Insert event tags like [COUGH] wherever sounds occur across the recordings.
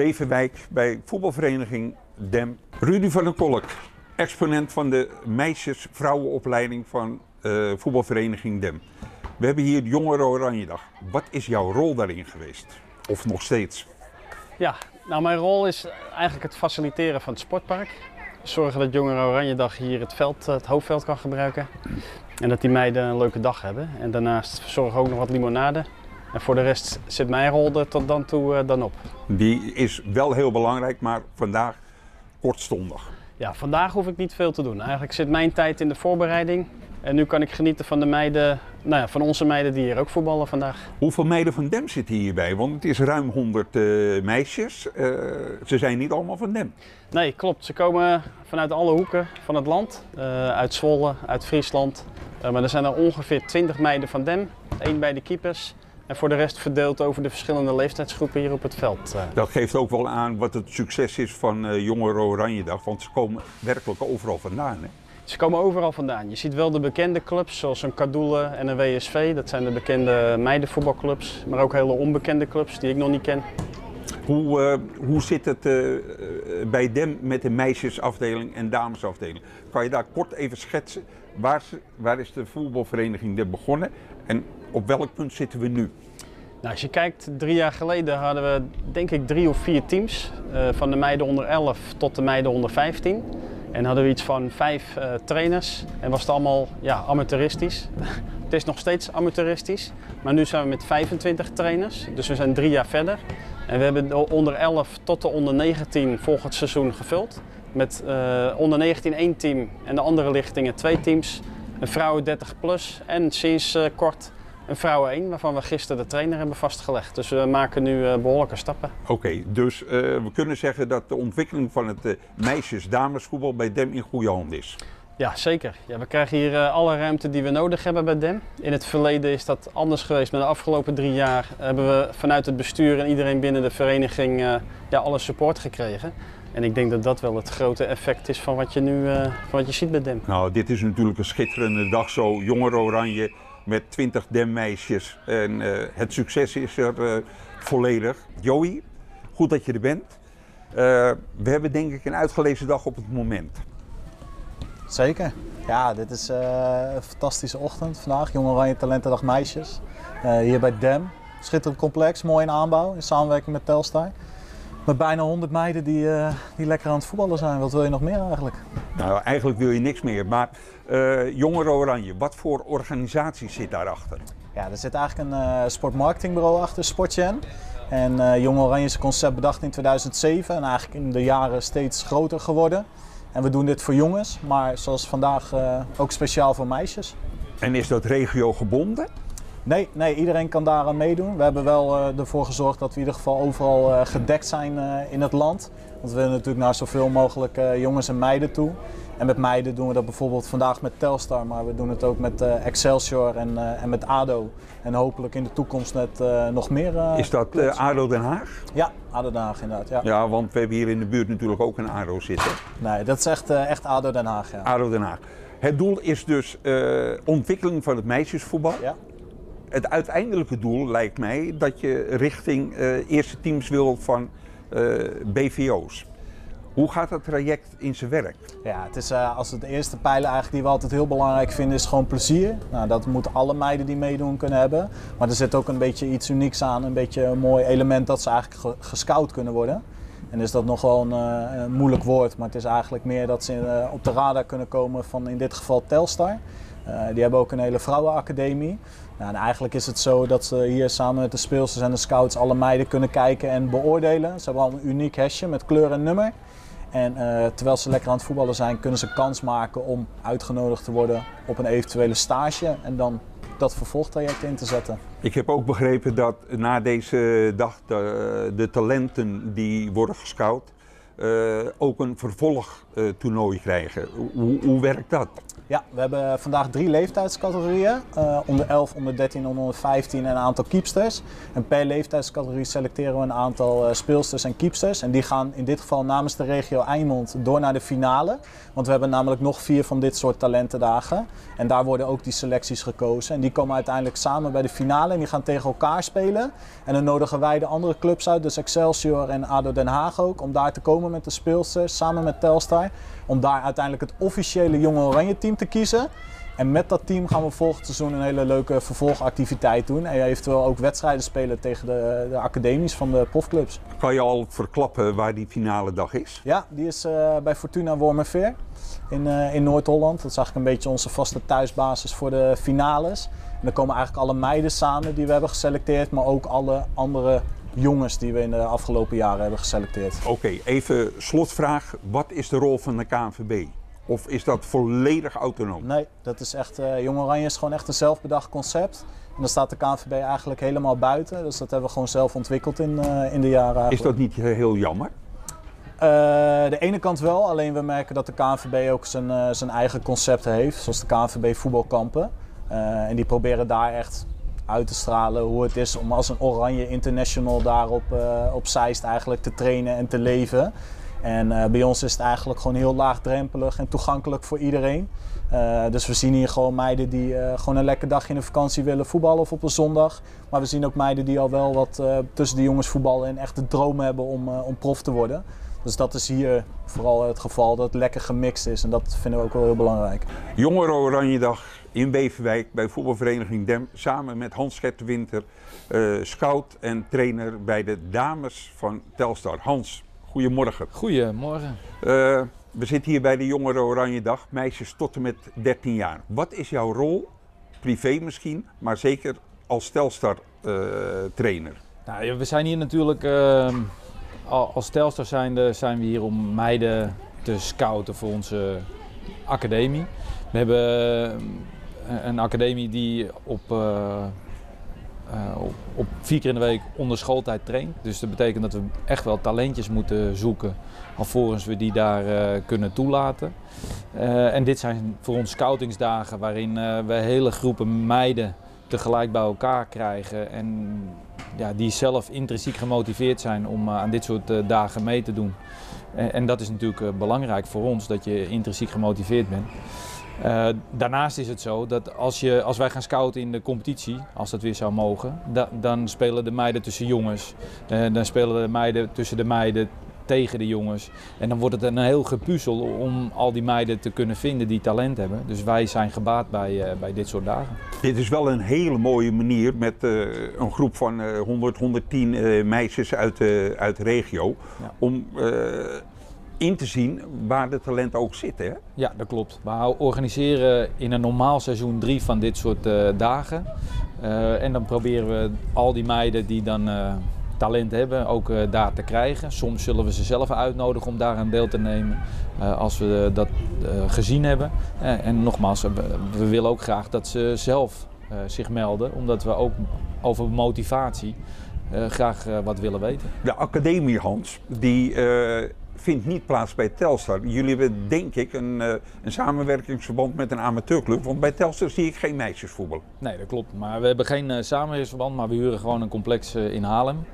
Beverwijk bij voetbalvereniging Dem. Rudy van der Kolk, exponent van de meisjes-vrouwenopleiding van eh, voetbalvereniging Dem. We hebben hier de Jongeren Oranje Dag. Wat is jouw rol daarin geweest? Of nog steeds? Ja, nou mijn rol is eigenlijk het faciliteren van het sportpark. Zorgen dat Jongeren Oranje Dag hier het, veld, het hoofdveld kan gebruiken. En dat die meiden een leuke dag hebben. En daarnaast zorgen ook nog wat limonade. En voor de rest zit mijn rol er tot dan toe eh, dan op. Die is wel heel belangrijk, maar vandaag kortstondig. Ja, vandaag hoef ik niet veel te doen. Eigenlijk zit mijn tijd in de voorbereiding. En nu kan ik genieten van de meiden, nou ja, van onze meiden die hier ook voetballen vandaag. Hoeveel meiden van Dem zitten hierbij? Want het is ruim 100 eh, meisjes. Eh, ze zijn niet allemaal van Dem. Nee, klopt. Ze komen vanuit alle hoeken van het land. Uit Zwolle, uit Friesland. Maar er zijn er ongeveer 20 meiden van Dem. één bij de keepers. En voor de rest verdeeld over de verschillende leeftijdsgroepen hier op het veld. eh. Dat geeft ook wel aan wat het succes is van eh Jongeren Oranje Dag. Want ze komen werkelijk overal vandaan. Hè? Ze komen overal vandaan. Je ziet wel de bekende clubs zoals een Kadoele en een WSV. Dat zijn de bekende meidenvoetbalclubs. Maar ook hele onbekende clubs die ik nog niet ken. Hoe, eh, hoe zit het bij Dem met de meisjesafdeling en damesafdeling? Kan je daar kort even schetsen? Waar, waar is de voetbalvereniging Dem begonnen? En op welk punt zitten we nu? Nou, als je kijkt, drie jaar geleden hadden we denk ik drie of vier teams. eh, van de meiden onder 11 tot de meiden onder 15. En hadden we iets van vijf eh, trainers. En was het allemaal ja, amateuristisch. [LAUGHS] het is nog steeds amateuristisch. Maar nu zijn we met 25 trainers. Dus we zijn drie jaar verder. En we hebben de onder 11 tot de onder 19 volgend seizoen gevuld. Met eh, onder 19 één team en de andere lichtingen twee teams. Een vrouwen 30 plus en sinds kort een vrouwen 1, waarvan we gisteren de trainer hebben vastgelegd. Dus we maken nu eh, behoorlijke stappen. Oké, dus eh, we kunnen zeggen dat de ontwikkeling van het eh, meisjes-damesvoetbal bij Dem in goede handen is. Ja, zeker. Ja, we krijgen hier alle ruimte die we nodig hebben bij DEM. In het verleden is dat anders geweest. Maar de afgelopen drie jaar hebben we vanuit het bestuur en iedereen binnen de vereniging ja, alle support gekregen. En ik denk dat dat wel het grote effect is van wat je nu van wat je ziet bij DEM. Nou, dit is natuurlijk een schitterende dag zo. Jongeren Oranje met 20 Dem-meisjes. En eh, het succes is er eh, volledig. Joey, goed dat je er bent. Eh, we hebben denk ik een uitgelezen dag op het moment. Zeker. Ja, dit is een fantastische ochtend vandaag. Jong Oranje Talentendag Meisjes. Hier bij DEM. Schitterend complex, mooi in aanbouw in samenwerking met Telstar. Met bijna 100 meiden die, die lekker aan het voetballen zijn. Wat wil je nog meer eigenlijk? Nou, eigenlijk wil je niks meer. Maar Jongeren Oranje, wat voor organisatie zit daarachter? Ja, er zit eigenlijk een eh, sportmarketingbureau achter, Sportgen. En Jong Oranje is een concept bedacht in 2007 en eigenlijk in de jaren steeds groter geworden. En we doen dit voor jongens, maar zoals vandaag ook speciaal voor meisjes. En is dat regio gebonden? Nee, nee, iedereen kan daaraan meedoen. We hebben wel eh, ervoor gezorgd dat we in ieder geval overal eh, gedekt zijn eh, in het land. Want we willen natuurlijk naar zoveel mogelijk jongens en meiden toe. En met meiden doen we dat bijvoorbeeld vandaag met Telstar, maar we doen het ook met Excelsior en, en met ADO. En hopelijk in de toekomst eh, nog meer. Is dat ADO Den Haag? Ja, ADO Den Haag inderdaad. Ja. Ja, want we hebben hier in de buurt natuurlijk ook een ADO zitten. Nee, dat is echt, echt ADO Den Haag. Ja. ADO Den Haag. Het doel is dus ontwikkeling van het meisjesvoetbal. Ja. Het uiteindelijke doel lijkt mij dat je richting eh, eerste teams wil van eh, BVO's. Hoe gaat dat traject in zijn werk? Ja, het is eh, als het eerste pijler eigenlijk die we altijd heel belangrijk vinden is gewoon plezier. Nou, dat moeten alle meiden die meedoen kunnen hebben. Maar er zit ook een beetje iets unieks aan, een beetje een mooi element dat ze eigenlijk ge- gescout kunnen worden. En is dat nog wel een, moeilijk woord, maar het is eigenlijk meer dat ze op de radar kunnen komen van in dit geval Telstar. Die hebben ook een hele vrouwenacademie. Nou, en eigenlijk is het zo dat ze hier samen met de speelsters en de scouts alle meiden kunnen kijken en beoordelen. Ze hebben al een uniek hesje met kleur en nummer. En eh, terwijl ze lekker aan het voetballen zijn, kunnen ze kans maken om uitgenodigd te worden op een eventuele stage en dan dat vervolgtraject in te zetten. Ik heb ook begrepen dat na deze dag de, de talenten die worden gescout, eh, ook een vervolgtoernooi krijgen. Hoe, hoe werkt dat? Ja, we hebben vandaag drie leeftijdscategorieën. Uh, onder 11, onder 13 en onder 15 en een aantal keepsters. En per leeftijdscategorie selecteren we een aantal uh, speelsters en keepsters. En die gaan in dit geval namens de regio Eimond door naar de finale. Want we hebben namelijk nog vier van dit soort talentendagen. En daar worden ook die selecties gekozen. En die komen uiteindelijk samen bij de finale en die gaan tegen elkaar spelen. En dan nodigen wij de andere clubs uit, dus Excelsior en ADO Den Haag ook, om daar te komen met de speelsters samen met Telstar. Om daar uiteindelijk het officiële Jonge Oranje team te kiezen. En met dat team gaan we volgend seizoen een hele leuke vervolgactiviteit doen. En eventueel ook wedstrijden spelen tegen de, de academies van de profclubs. Kan je al verklappen waar die finale dag is? Ja, die is uh, bij Fortuna Wormerveer in, uh, in Noord-Holland. Dat is eigenlijk een beetje onze vaste thuisbasis voor de finales. En dan komen eigenlijk alle meiden samen die we hebben geselecteerd, maar ook alle andere jongens die we in de afgelopen jaren hebben geselecteerd. Oké, okay, even slotvraag. Wat is de rol van de KNVB? Of is dat volledig autonoom? Nee, dat is echt, uh, Jong Oranje is gewoon echt een zelfbedacht concept. En dan staat de KNVB eigenlijk helemaal buiten. Dus dat hebben we gewoon zelf ontwikkeld in, uh, in de jaren eigenlijk. Is dat niet heel jammer? Uh, de ene kant wel, alleen we merken dat de KNVB ook zijn, zijn eigen concepten heeft. Zoals de KNVB voetbalkampen. en die proberen daar echt uit te stralen hoe het is om als een oranje international daar op, uh, op Zeist eigenlijk te trainen en te leven. En uh, bij ons is het eigenlijk gewoon heel laagdrempelig en toegankelijk voor iedereen. Uh, dus we zien hier gewoon meiden die gewoon een lekker dag in de vakantie willen voetballen of op een zondag. Maar we zien ook meiden die al wel wat tussen de jongens voetballen en echt de droom hebben om, om prof te worden. Dus dat is hier vooral het geval dat het lekker gemixt is en dat vinden we ook wel heel belangrijk. Jongeren Oranjedag in Beverwijk bij voetbalvereniging Dem samen met Hans Gertewinter, uh, scout en trainer bij de dames van Telstar. Hans, goedemorgen. Goedemorgen. Uh, we zitten hier bij de Jongeren Oranjedag, meisjes tot en met 13 jaar. Wat is jouw rol, privé misschien, maar zeker als Telstar uh, trainer? Nou, we zijn hier natuurlijk ehm, als Telstar zijnde zijn we hier om meiden te scouten voor onze academie. We hebben een academie die op, uh, uh, op, op, vier keer in de week onder schooltijd traint. Dus dat betekent dat we echt wel talentjes moeten zoeken alvorens we die daar kunnen toelaten. en dit zijn voor ons scoutingsdagen waarin we hele groepen meiden tegelijk bij elkaar krijgen en ja, die zelf intrinsiek gemotiveerd zijn om aan dit soort dagen mee te doen. En, en dat is natuurlijk belangrijk voor ons, dat je intrinsiek gemotiveerd bent. Uh, daarnaast is het zo dat als, je, als wij gaan scouten in de competitie, als dat weer zou mogen, da, dan spelen de meiden tussen jongens. Uh, dan spelen de meiden tussen de meiden tegen de jongens. En dan wordt het een heel gepuzzel om al die meiden te kunnen vinden die talent hebben. Dus wij zijn gebaat bij, uh, bij dit soort dagen. Dit is wel een hele mooie manier met een groep van 100, 110 meisjes uit, uit de regio. Ja. Om in te zien waar de talenten ook zitten. Hè? Ja, dat klopt. We organiseren in een normaal seizoen drie van dit soort uh, dagen. Uh, en dan proberen we al die meiden die dan uh, talent hebben ook daar te krijgen. Soms zullen we ze zelf uitnodigen om daar aan deel te nemen als we dat gezien hebben. en nogmaals, we, we, willen ook graag dat ze zelf zich melden, omdat we ook over motivatie graag wat willen weten. De academie Hans, die vindt niet plaats bij Telstar. Jullie hebben denk ik een, uh, een samenwerkingsverband met een amateurclub, want bij Telstar zie ik geen meisjesvoetbal. Nee, dat klopt. Maar we hebben geen uh, samenwerkingsverband, maar we huren gewoon een complex uh, in Haarlem.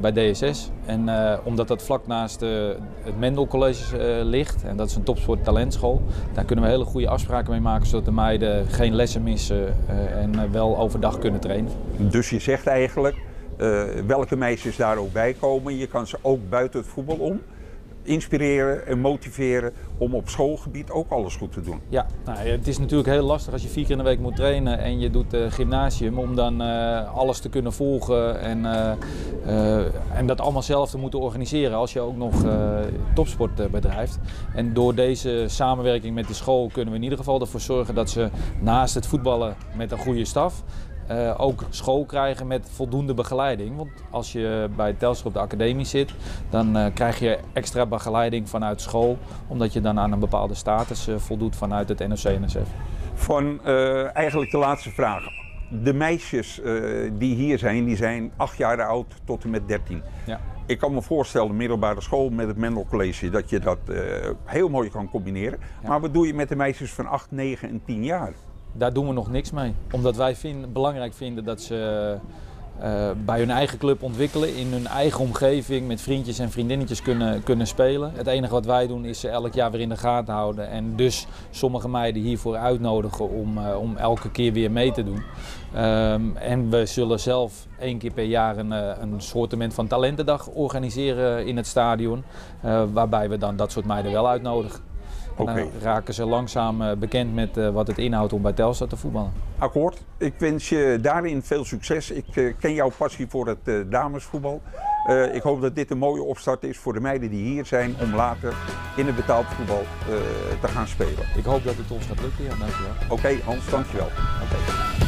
bij DSS. En omdat dat vlak naast het Mendel College ligt, en dat is een topsport talentschool, daar kunnen we hele goede afspraken mee maken zodat de meiden geen lessen missen en wel overdag kunnen trainen. Dus je zegt eigenlijk, welke meisjes daar ook bij komen, je kan ze ook buiten het voetbal om inspireren en motiveren om op schoolgebied ook alles goed te doen. Ja, nou, het is natuurlijk heel lastig als je vier keer in de week moet trainen en je doet uh, gymnasium om dan uh, alles te kunnen volgen en, uh, en dat allemaal zelf te moeten organiseren als je ook nog topsport bedrijft. En door deze samenwerking met de school kunnen we in ieder geval ervoor zorgen dat ze naast het voetballen met een goede staf uh, ook school krijgen met voldoende begeleiding. Want als je bij Telstra op de academie zit, dan uh, krijg je extra begeleiding vanuit school, omdat je dan aan een bepaalde status uh, voldoet vanuit het NOC-NSF. Van eigenlijk de laatste vraag. de meisjes eh, die hier zijn, die zijn acht jaar oud tot en met 13. Ja. Ik kan me voorstellen, middelbare school met het Mendel College, dat je dat eh, heel mooi kan combineren. Ja. Maar wat doe je met de meisjes van 8, 9 en 10 jaar? Daar doen we nog niks mee. Omdat wij vinden, belangrijk vinden dat ze eh, bij hun eigen club ontwikkelen. In hun eigen omgeving met vriendjes en vriendinnetjes kunnen, kunnen spelen. Het enige wat wij doen is ze elk jaar weer in de gaten houden. En dus sommige meiden hiervoor uitnodigen om, eh, om elke keer weer mee te doen. Ehm, en we zullen zelf één keer per jaar een, eh, een van talentendag organiseren in het stadion. eh, waarbij we dan dat soort meiden wel uitnodigen. En dan raken ze langzaam eh, bekend met eh, wat het inhoudt om bij Telstar te voetballen. Akkoord. Ik wens je daarin veel succes. Ik eh, ken jouw passie voor het eh, damesvoetbal. Eh, ik hoop dat dit een mooie opstart is voor de meiden die hier zijn om later in het betaald voetbal eh, te gaan spelen. Ik hoop dat het ons gaat lukken, ja, dankjewel. Oké, Hans, dankjewel. Oké.